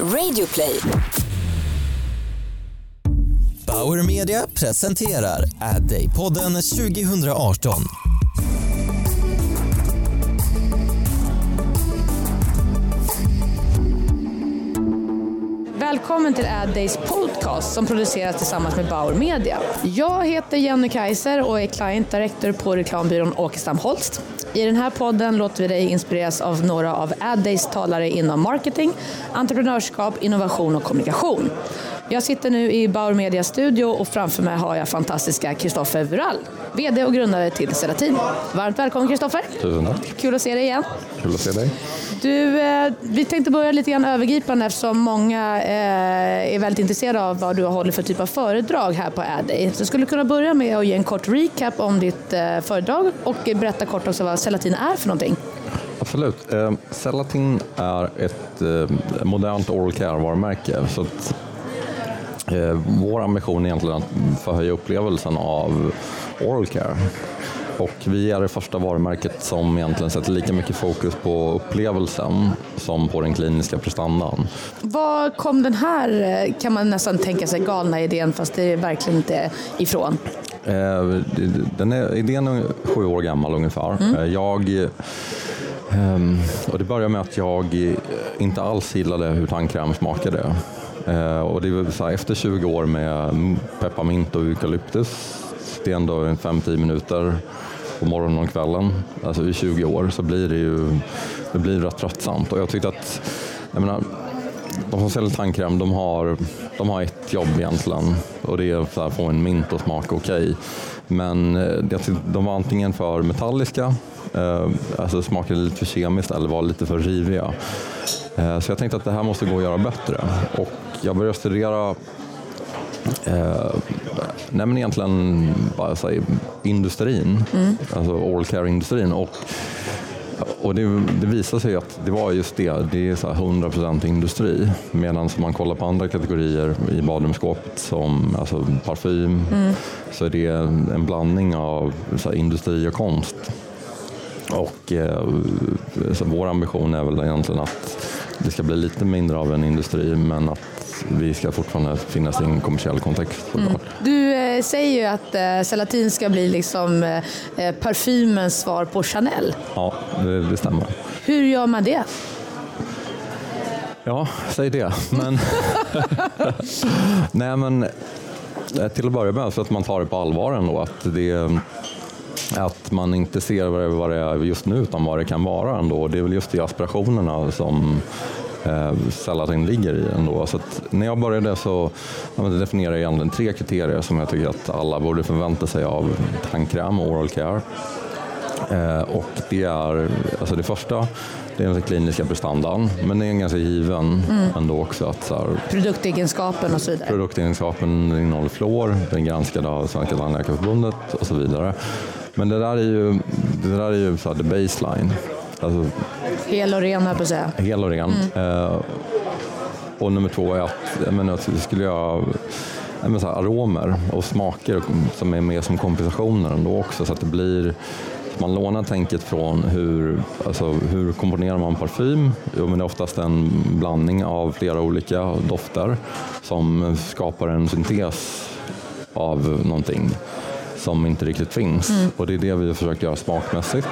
Radioplay. Bauer Media presenterar Ad Day-podden 2018. Välkommen till Ad Days podcast som produceras tillsammans med Bauer Media. Jag heter Jenny Kaiser och är client director på reklambyrån Åkestam Holst. I den här podden låter vi dig inspireras av några av AdDays talare inom marketing, entreprenörskap, innovation och kommunikation. Jag sitter nu i Bauer Media studio och framför mig har jag fantastiska Kristoffer Vural, VD och grundare till Selatin. Varmt välkommen Kristoffer! Tusen tack. Kul att se dig igen. Kul att se dig. Du, eh, vi tänkte börja lite grann övergripande eftersom många eh, är väldigt intresserade av vad du håller för typ av föredrag här på Adday. Så skulle du kunna börja med att ge en kort recap om ditt eh, föredrag och berätta kort också vad Selatin är för någonting. Absolut. Cellatin är ett modernt oral care-varumärke. Så vår ambition är egentligen att förhöja upplevelsen av oral care. Och vi är det första varumärket som egentligen sätter lika mycket fokus på upplevelsen som på den kliniska prestandan. Var kom den här, eh, kan man nästan tänka sig, galna idén fast det är verkligen inte ifrån? Eh, den är, idén är sju år gammal ungefär. Mm. Jag ehm, och det började med att jag inte alls gillade hur tandkräm smakade. Eh, och det är så här, efter 20 år med pepparmint och eukalyptus, det är ändå 5-10 minuter på morgonen och kvällen, alltså i 20 år, så blir det ju det blir rätt tröttsamt. Och jag tyckte att, jag menar, de som säljer tandkräm, de har, de har ett jobb egentligen och det är att få en mint att smaka okej. Okay. Men eh, de var antingen för metalliska, eh, alltså smakade lite för kemiskt eller var lite för riviga. Eh, så jag tänkte att det här måste gå att göra bättre. Och jag började studera eh, nej men egentligen bara säga, industrin, mm. alltså all care-industrin. Och, och det, det visade sig att det var just det, det är så 100% industri. Medan om man kollar på andra kategorier i badrumsskåpet som alltså parfym mm. så är det en blandning av så industri och konst. Och eh, så vår ambition är väl egentligen att det ska bli lite mindre av en industri men att vi ska fortfarande finnas i en kommersiell kontext. Mm. Du eh, säger ju att eh, Celatin ska bli liksom eh, parfymens svar på Chanel. Ja, det, det stämmer. Hur gör man det? Ja, säg det. Men Nej, men eh, till att börja med så att man tar det på allvar ändå. Att, det, att man inte ser vad det är just nu utan vad det kan vara ändå. Det är väl just de aspirationerna som eh, Salatin ligger i ändå. Så när jag började så jag definierade jag egentligen tre kriterier som jag tycker att alla borde förvänta sig av tandkräm och oral care. Eh, och det är, alltså det första, det är den kliniska prestandan, men det är ganska given mm. ändå också. Att så här, produktegenskapen och så vidare. Produktegenskapen innehåller fluor, den är granskad av Svenska tandläkarförbundet och så vidare. Men det där är ju, det där är ju så här, the baseline. Alltså, hel och ren, här på att säga. Hel och ren. Mm. Uh, och nummer två är att jag menar, skulle jag jag så här, aromer och smaker som är med som kompensationer ändå också så att det blir man lånar tänket från hur, alltså, hur komponerar man parfym? Jo, men det är oftast en blandning av flera olika dofter som skapar en syntes av någonting som inte riktigt finns. Mm. Och det är det vi försöker göra smakmässigt.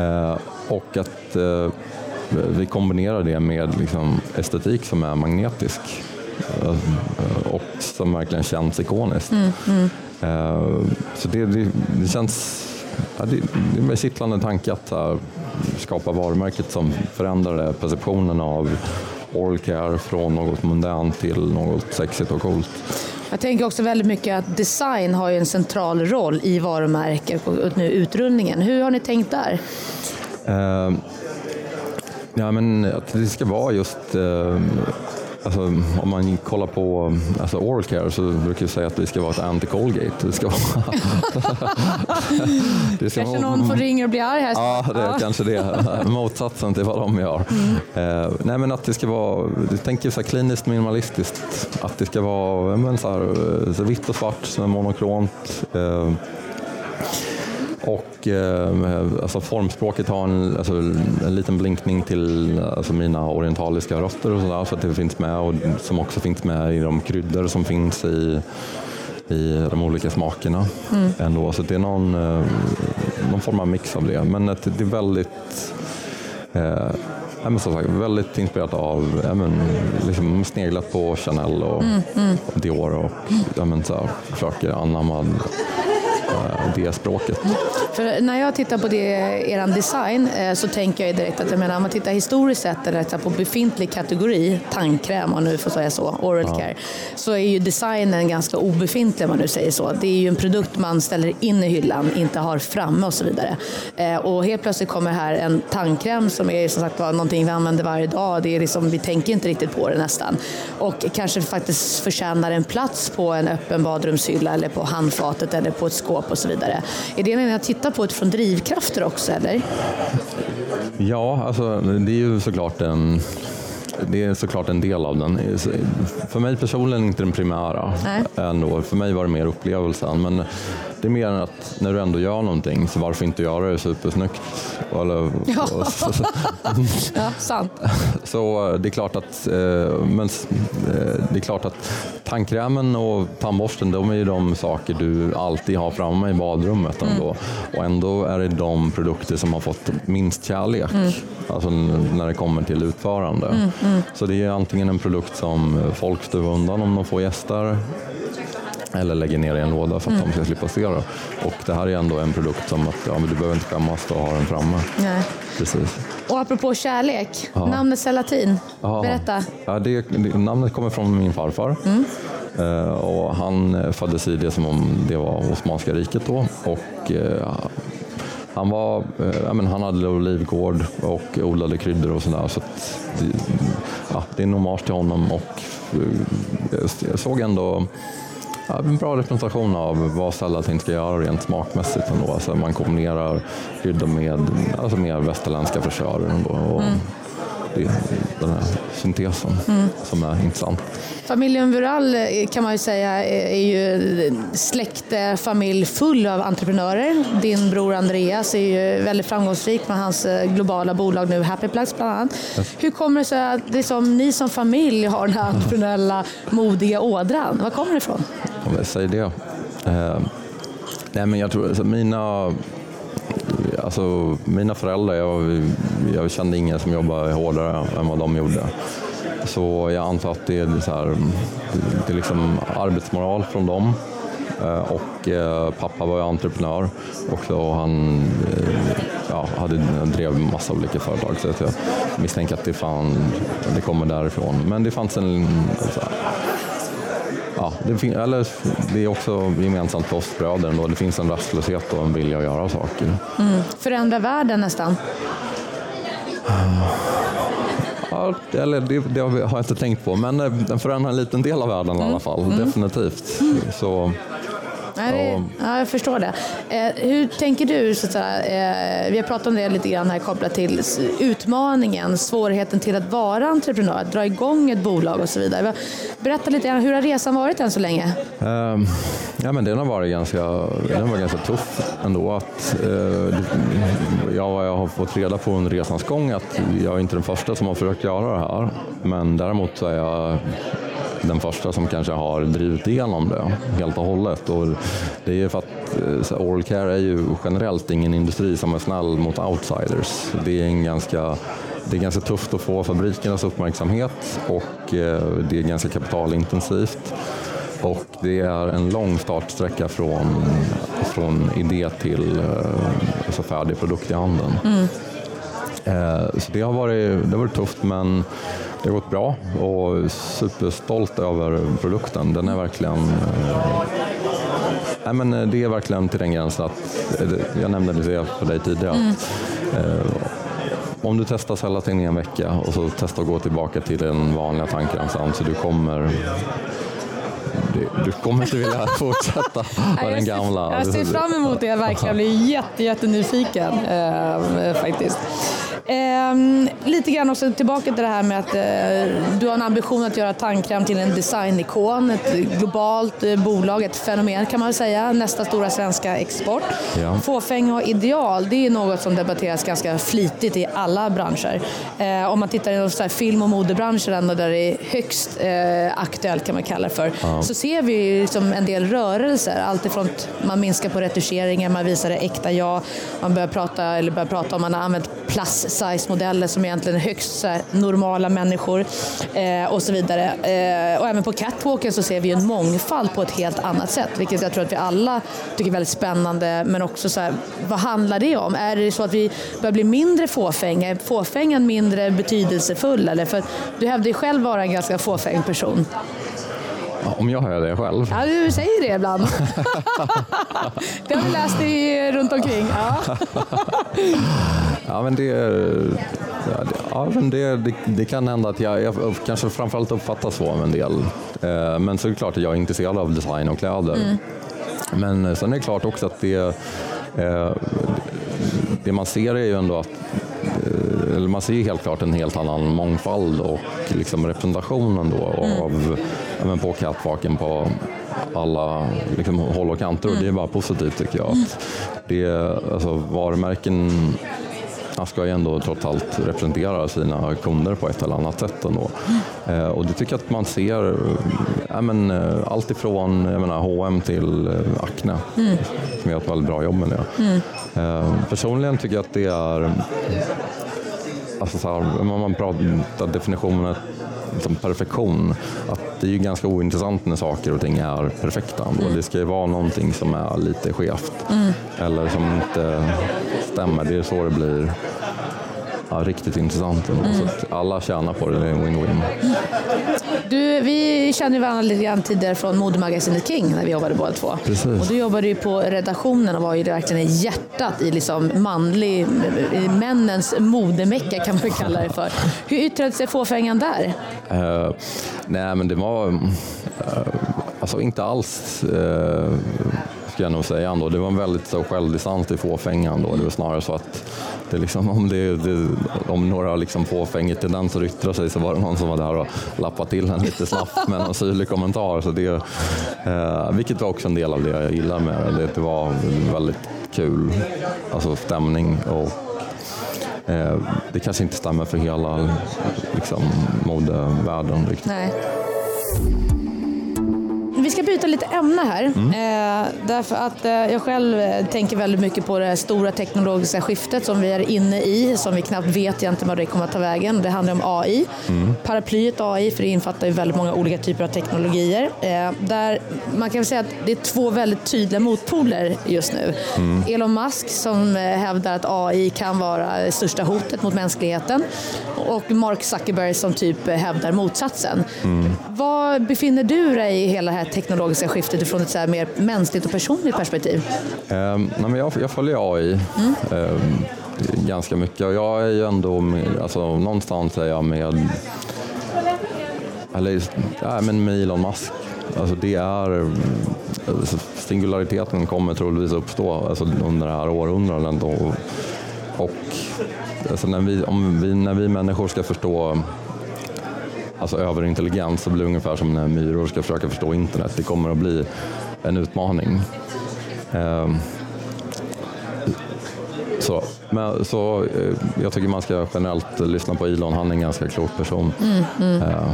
Eh, och att eh, vi kombinerar det med liksom, estetik som är magnetisk eh, och som verkligen känns ikoniskt. Mm, mm. Så det, det, det känns ja, det, det är en kittlande tanke att uh, skapa varumärket som förändrar perceptionen av oral care från något mundant till något sexigt och coolt. Jag tänker också väldigt mycket att design har en central roll i varumärket och nu utrullningen. Hur har ni tänkt där? Uh, ja, men att det ska vara just uh, Alltså, om man kollar på alltså oral care så brukar vi säga att det ska vara ett anti-Colgate. Det ska vara... det ska kanske vara... någon får ringa och bli arg här. Ja, det är kanske det. Motsatsen till vad de gör. Mm. Eh, nej, men att det ska vara, jag tänker så här kliniskt minimalistiskt. Att det ska vara men så här, så vitt och svart, så monokront. Eh, Och eh, alltså formspråket har en, alltså, en liten blinkning till alltså, mina orientaliska rötter och sådär så att det finns med och som också finns med i de kryddor som finns i i de olika smakerna mm. ändå. Så det är någon, eh, någon form av mix av det. Men det är väldigt eh, men som sagt, väldigt inspirerat av, ja, men, liksom sneglat på Chanel och, mm, mm. och Dior och ja, men, så här, försöker anamma det språket. För när jag tittar på det, er design eh, så tänker jag direkt att jag menar, om man tittar historiskt sett eller på befintlig kategori, tandkräm om nu får säga så, oral ja. care, så är ju designen ganska obefintlig om man nu säger så. Det är ju en produkt man ställer in i hyllan, inte har framme och så vidare. Eh, och helt plötsligt kommer här en tandkräm som är som sagt någonting vi använder varje dag. Det är liksom, vi tänker inte riktigt på det nästan. Och kanske faktiskt förtjänar en plats på en öppen badrumshylla eller på handfatet eller på ett skåp skåp och så vidare. Är det meningen att titta på utifrån drivkrafter också eller? Ja, alltså det är ju såklart en det är såklart en del av den. För mig personligen inte den primära. Ändå. För mig var det mer upplevelsen. Men det är mer att när du ändå gör någonting, så varför inte göra det supersnyggt? Eller, ja. ja, sant. Så det är klart att, eh, men, eh, det är klart att tandkrämen och tandborsten, de är ju de saker du alltid har framme i badrummet ändå. Mm. Och ändå är det de produkter som har fått minst kärlek, mm. alltså när det kommer till utförande. Mm, mm. Så det är antingen en produkt som folk stuvar undan om de får gäster, eller lägger ner i en låda för att mm. de ska slippa se det. Och det här är ändå en produkt som att ja, men du behöver inte skämmas att ha den framme. Nej. Precis. Och apropå kärlek, ja. namnet Selatin, berätta. Ja, det, det, namnet kommer från min farfar. Mm. Uh, och han föddes i det som om det var Osmanska riket då. Och, uh, han, var, ja, men han hade olivgård och odlade kryddor och sådär. Så det, ja, det är en hommage till honom och jag såg ändå Ja, en bra representation av vad sallatin ska göra rent smakmässigt. Ändå. Alltså man kombinerar kryddor med alltså mer västerländska fräschörer. Mm. Det är den här syntesen mm. som är intressant. Familjen Vural eh, kan man ju säga är ju släktfamilj full av entreprenörer. Din bror Andreas är ju väldigt framgångsrik med hans eh, globala bolag nu, Happy Plugs bland annat. Yes. Hur kommer det sig att det som ni som familj har den här entreprenöriella, modiga ådran? Var kommer det ifrån? Om säger det? Eh, nej men jag tror, alltså, mina Alltså, mina föräldrar, jag, jag kände ingen som jobbade hårdare än vad de gjorde. Så jag antar att det är, så här, det är liksom arbetsmoral från dem. Ehm, och eh, pappa var ju entreprenör och då han eh, ja, hade, drev massa olika företag så jag misstänker att det, fan, det kommer därifrån. Men det fanns en så här, ja, det, eller, det är också gemensamt för oss bröder. Då. Det finns en rastlöshet och en vilja att göra saker. Mm. Förändra världen nästan? Ja, eller det, det, har jag inte tänkt på, men eh, den förändrar en liten del av världen mm. i alla mm. fall, mm. definitivt. Så, Ja, det, ja, jag förstår det. Eh, hur tänker du? Så att säga, eh, vi har pratat om det lite grann här kopplat till utmaningen, svårigheten till att vara entreprenör, att dra igång ett bolag och så vidare. Berätta lite grann, hur har resan varit än så länge? Eh, ja, men den har varit ganska, den var ganska tuff ändå. Att, eh, jag, jag har fått reda på under resans gång att jag är inte den första som har försökt göra det här. Men däremot så är jag den första som kanske har drivit igenom det helt och hållet. Och det är för att eh, oral care är ju generellt ingen industri som är snäll mot outsiders. Det är, en ganska, det är ganska tufft att få fabrikernas uppmärksamhet och eh, det är ganska kapitalintensivt. Och det är en lång startsträcka från, från idé till eh, alltså färdig produkt i handen. Mm. Så det har, varit, det har varit tufft men det har gått bra och superstolt över produkten. Den är verkligen eh, Nej, men eh, det är verkligen till den gränsen att, eh, jag nämnde det för dig tidigare, mm. eh, om du testar Cellatin i en vecka och så testar att gå tillbaka till den vanliga tandkrämsan så du kommer du kommer inte vilja fortsätta med den gamla. Jag ser fram emot det, jag verkligen blir jätte, jättenyfiken äh, faktiskt. Ehm, lite grann också tillbaka till det här med att eh, du har en ambition att göra tandkräm till en designikon, ett globalt eh, bolag, ett fenomen kan man väl säga, nästa stora svenska export. Ja. Fåfänga och ideal, det är något som debatteras ganska flitigt i alla branscher. Eh, om man tittar inom så film och modebranschen ändå, där det är högst eh, aktuellt kan man kalla det för, så ser vi liksom en del rörelser. Alltifrån att man minskar på retuscheringar, man visar det äkta jag, man börjar prata, eller börjar prata om man har använt plus size modeller som egentligen är högst här, normala människor eh, och så vidare. Eh, och även på catwalken så ser vi en mångfald på ett helt annat sätt, vilket jag tror att vi alla tycker är väldigt spännande. Men också så här, vad handlar det om? Är det så att vi börjar bli mindre fåfänga? Är fåfängan mindre betydelsefull? Eller? För du hävdar ju själv vara en ganska fåfäng person. Om jag hör det själv? Ja, du säger det ibland. det har vi läst i, runt omkring. Ja. Ja, men det, ja, men det, det, det kan hända att jag, jag kanske framförallt uppfattas så av en del. Eh, men så är det klart att jag är intresserad av design och kläder. Men sen är det klart också att det, eh, det man ser är ju ändå att eh, man ser helt klart en helt annan mångfald och liksom representationen då av, ja, men på catwalken på alla liksom, håll och kanter och det är bara positivt tycker jag. Att det, alltså, varumärken han ska ju ändå trots allt representera sina kunder på ett eller annat sätt ändå. Eh, och det tycker jag att man ser eh, ja, men, eh, allt ifrån jag menar, H&M till Acne som gör ett väldigt bra jobb med det. Eh, personligen tycker jag att det är Alltså så här, man pratar definitionen som perfektion, att det är ju ganska ointressant när saker och ting är perfekta. Och det ska ju vara någonting som är lite skevt eller som inte stämmer. Det är så det blir ja, riktigt intressant. att alla tjänar på det, det är en win-win. Du, vi känner ju varandra lite grann tidigare från modemagasinet King när vi jobbade båda två. Precis. Och du jobbade ju på redaktionen och var ju verkligen i hjärtat i liksom manlig, i männens modemecka kan man kalla det för. Hur yttrade sig fåfängan där? Eh, nej, men det var eh, alltså inte alls eh, ska jag nog säga ändå. Det var en väldigt så, självdistans till fåfängan då. Det var snarare så att det liksom, om, det, det, om några liksom fåfängetendenser yttrar sig så var det någon som var där och lappade till en lite snabbt med en syrlig kommentar. Så det, eh, vilket var också en del av det jag gillar med det. Det var väldigt kul alltså stämning och Eh, det kanske inte stämmer för hela liksom, modevärlden riktigt. Nej. Vi ska byta lite ämne här. Eh, därför att eh, jag själv eh, tänker väldigt mycket på det stora teknologiska skiftet som vi är inne i, som vi knappt vet egentligen vad det kommer att ta vägen. Det handlar om AI. Paraplyet AI, för det infattar ju väldigt många olika typer av teknologier. Eh, där man kan väl säga att det är två väldigt tydliga motpoler just nu. Elon Musk som eh, hävdar att AI kan vara det största hotet mot mänskligheten och Mark Zuckerberg som typ eh, hävdar motsatsen. Var befinner du dig i hela det här teknologiska skiftet från ett så här mer mänskligt och personligt perspektiv? Ehm, nej, men jag, jag följer AI ehm, ganska mycket och jag är ju ändå alltså, någonstans är jag med, eller, ja, men med Elon Musk. Alltså, det är, alltså, singulariteten kommer troligtvis uppstå alltså, under det här århundradet. Och, och alltså, när, vi, om vi, när vi människor ska förstå alltså, överintelligens det blir ungefär som när myror ska försöka förstå internet. Det kommer att bli en utmaning. Ehm, så, men, så eh, jag tycker man ska generellt lyssna på Elon. Han är en ganska klok person. Eh,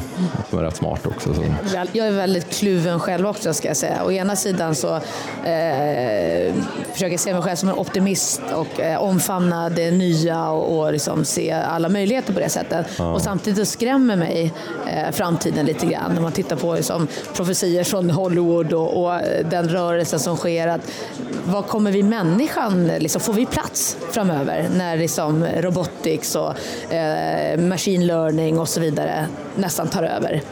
som är rätt smart också. Så. Jag är väldigt kluven själv också ska jag säga. Å ena sidan så eh, försöker jag se mig själv som en optimist och eh, omfamna det nya och, och liksom se alla möjligheter på det sättet. Och samtidigt skrämmer mig eh, framtiden lite grann när man tittar på liksom, profetier från Hollywood och, och den rörelsen som sker. Att, vad kommer vi människan, liksom, får vi plats framöver när liksom, robotics och eh, machine learning och så vidare nästan tar över?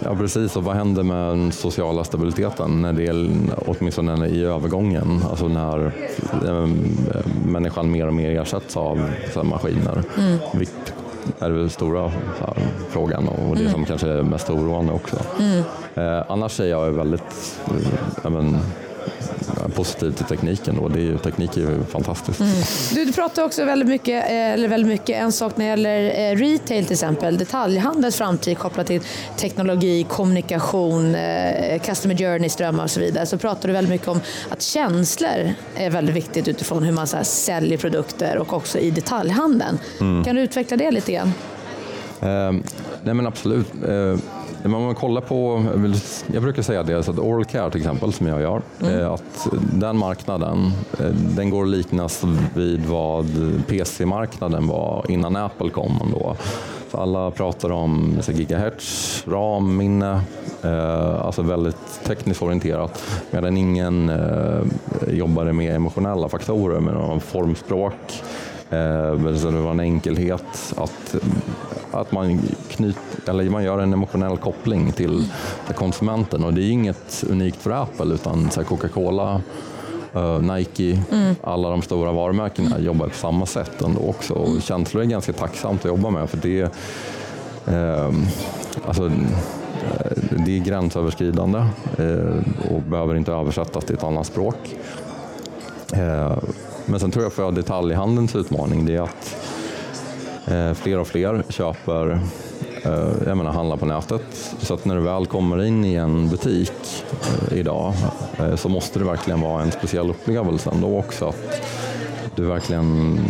Ja precis, och vad händer med den sociala stabiliteten när det är, åtminstone i övergången? Alltså när eh, människan mer och mer ersätts av här, maskiner. Vilket är den stora här, frågan och det som kanske är mest oroande också. Eh, annars är jag väldigt eh, men, positiv till tekniken. Då. Det är teknik är ju fantastiskt. Mm. Du, du pratar också väldigt mycket, eh, eller väldigt mycket, en sak när det gäller eh, retail till exempel, detaljhandelns framtid kopplat till teknologi, kommunikation, eh, customer journey, strömmar och så vidare. Så pratar du väldigt mycket om att känslor är väldigt viktigt utifrån hur man så säljer produkter och också i detaljhandeln. Mm. Kan du utveckla det lite grann? Eh, nej men absolut. Eh, om man kollar på, jag brukar säga det, så att oral care till exempel som jag gör, mm. att den marknaden eh, den går att liknas vid vad PC-marknaden var innan Apple kom. Då. Så alla pratar om gigahertz, RAM, minne, eh, alltså väldigt tekniskt orienterat medan ingen eh, jobbade med emotionella faktorer, med formspråk, Eh, så det var en enkelhet att, att man, knyt, eller man gör en emotionell koppling till, konsumenten och det är inget unikt för Apple utan Coca-Cola Uh, Nike, mm. alla de stora varumärkena mm. jobbar på samma sätt ändå också. Och känslor är ganska tacksamt att jobba med för det, uh, alltså, uh, det är gränsöverskridande och behöver inte översättas till ett annat språk. Men sen tror jag för detaljhandelns utmaning det är att eh, fler och fler köper eh, jag menar, handlar på nätet. Så att när du väl kommer in i en butik eh, idag eh, så måste det verkligen vara en speciell upplevelse ändå också. Att du verkligen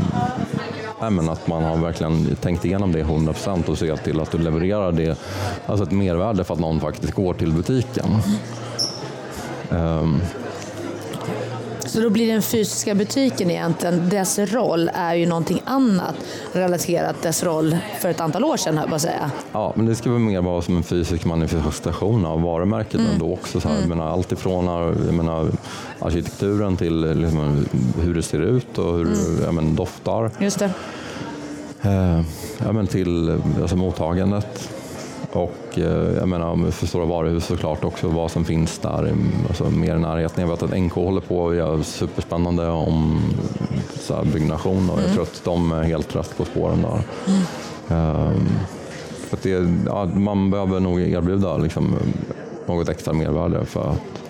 men att man har verkligen tänkt igenom det 100% och ser till att du levererar det, alltså ett mervärde för att någon faktiskt går till butiken. Um, så då blir den fysiska butiken egentligen, dess roll är ju någonting annat relaterat dess roll för ett antal år sedan, jag säga. Ja, men det ska väl mer vara som en fysisk manifestation av varumärket mm. ändå också. Så här, mm. menar, allt ifrån menar, arkitekturen till liksom, hur det ser ut och hur mm. jag menar, doftar. Just det. Eh, ja, men till alltså, mottagandet. Och eh, jag menar för stora varuhus såklart också vad som finns där, alltså mer i närheten. Jag vet att NK håller på och gör superspännande om så byggnation och mm. jag tror att de är helt rätt på spåren där. Mm. Um, för det, ja, man behöver nog erbjuda liksom, något extra mervärde för att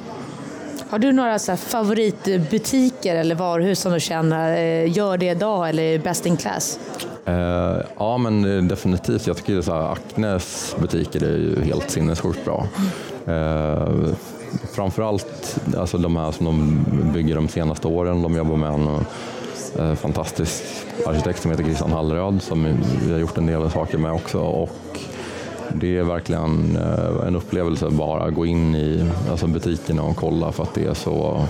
har du några så favoritbutiker eller varuhus som du känner eh, gör det idag eller är best in class? Uh, ja, men eh, definitivt. Jag tycker så här, Acnes butiker är ju helt sinnessjukt bra. Uh, framförallt alltså de här som de bygger de senaste åren. De jobbar med en uh, fantastisk arkitekt som heter Christian Hallröd som vi har gjort en del saker med också. Och det är verkligen en upplevelse bara gå in i alltså butikerna och kolla för att det är så...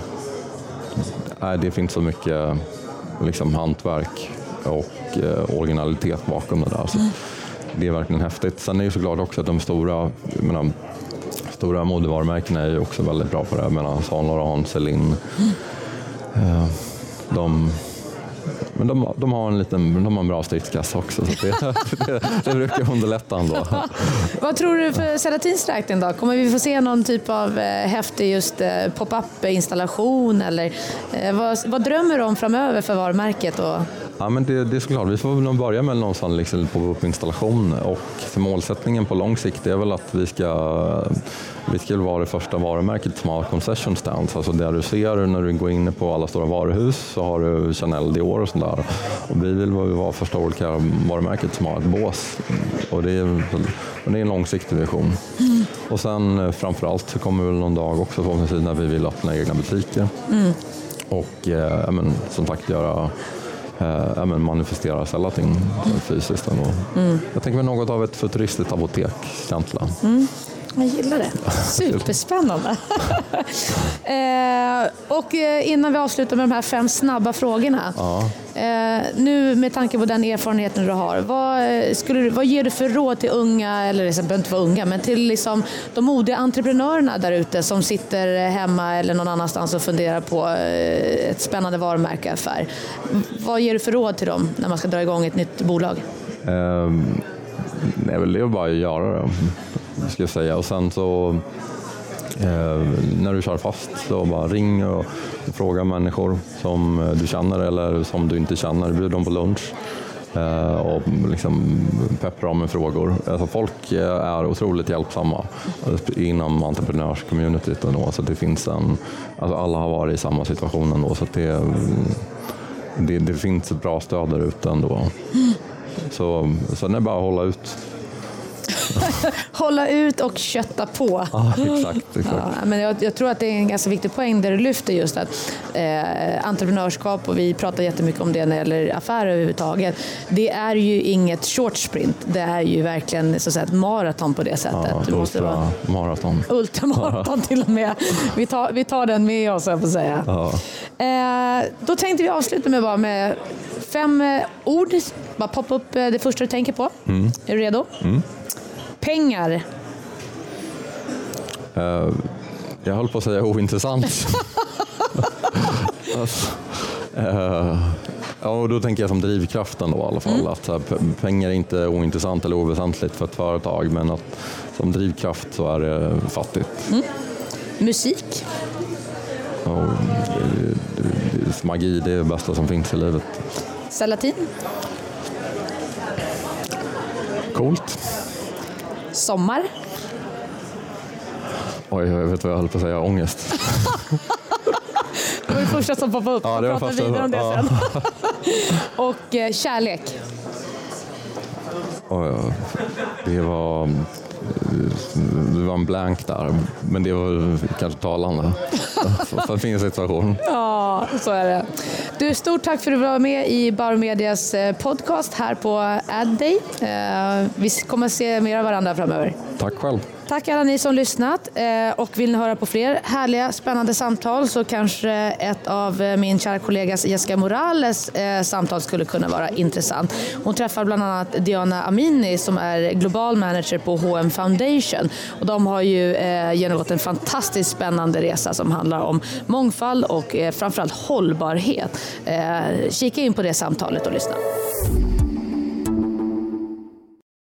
Nej, det finns så mycket liksom, hantverk och eh, originalitet bakom det där. Så mm. Det är verkligen häftigt. Sen är det såklart också att de stora, menar, stora modevarumärkena är också väldigt bra på det. Jag Saint Laurent, Celine. Mm. De, men de, de, har en liten, de har en bra stridskassa också, så det, det, det brukar underlätta ändå. Vad tror du för Selatins räkning då? Kommer vi få se någon typ av eh, häftig just eh, pop-up installation eller vad, vad drömmer du om framöver för varumärket? Och Ja, men det, det är såklart. Vi får nog börja med någonstans liksom på installation och för målsättningen på lång sikt är väl att vi ska, vi ska vara det första varumärket som har concession stands. Alltså det du ser när du går in på alla stora varuhus så har du Chanel, Dior och sådär. Och vi vill vara första olika varumärket som har ett bås. Och det är, och det är en långsiktig vision. Mm. Och sen eh, framförallt så kommer väl någon dag också förhoppningsvis när vi vill öppna egna butiker. Mm. Och eh, men, som sagt göra eh, manifesteras allting fysiskt. Ändå. Mm. Jag tänker mig något av ett futuristiskt apotek-känsla. Mm. Jag gillar det. Superspännande. eh, och eh, innan vi avslutar med de här fem snabba frågorna. Ja. Eh, nu med tanke på den erfarenheten du har, vad, skulle vad ger du för råd till unga, eller det behöver inte vara unga, men till liksom de modiga entreprenörerna där ute som sitter hemma eller någon annanstans och funderar på ett spännande varumärkeaffär. Vad ger du för råd till dem när man ska dra igång ett nytt bolag? Um, det är väl det att bara göra det ska jag säga. Och sen så eh, när du kör fast så bara ring och fråga människor som du känner eller som du inte känner. Bjud dem på lunch. eh, och liksom pepprar dem med frågor. Alltså folk eh, är otroligt hjälpsamma inom entreprenörscommunityt ändå, så det finns en, alltså alla har varit i samma situation ändå, så det, det, det finns ett bra stöd där ute ändå. Så sen är det bara att hålla ut. Hålla ut och kötta på. Ja, exakt. exakt. Ja, men jag, jag, tror att det är en ganska viktig poäng där du lyfter just att eh, entreprenörskap och vi pratar jättemycket om det när det gäller affärer överhuvudtaget. Det är ju inget short sprint. Det är ju verkligen så att säga, ett maraton på det sättet. Ja, du måste vara maraton. ultramaraton till och med. Vi tar, vi tar den med oss, jag får säga. Ja. Eh, då tänkte vi avsluta med, bara med fem eh, ord. Bara poppa upp eh, det första du tänker på. Är du redo? Pengar. Eh, jag höll på att säga ointressant. alltså, ja, och då tänker jag som drivkraften då i alla fall. Att så här, pengar är inte ointressant eller oväsentligt för ett företag men att som drivkraft så är det fattigt. Musik. Och, eh, det, det, magi det är det bästa som finns i livet. Salatin. Coolt. Sommar. Oj, jag vet vad jag höll på att säga. Ångest. Det var det första som poppade upp. Ja, det var första- vidare om det ja. sen. Och eh, kärlek. Oj, det var det var en blank där, men det var kanske talande för min situation. Ja, så är det. Du, stort tack för att du var med i Bauer Medias eh, podcast här på AdDay. Eh, Vi kommer att se mer av varandra framöver. Tack själv. Tack alla ni som lyssnat eh, och vill ni höra på fler härliga spännande samtal så kanske ett av eh, min kära kollegas Jessica Morales eh, samtal skulle kunna vara intressant. Hon träffar bland annat Diana Amini som är global manager på H&M Foundation och de har ju genomgått en fantastiskt spännande resa som handlar om mångfald och framförallt hållbarhet. Kika in på det samtalet och lyssna.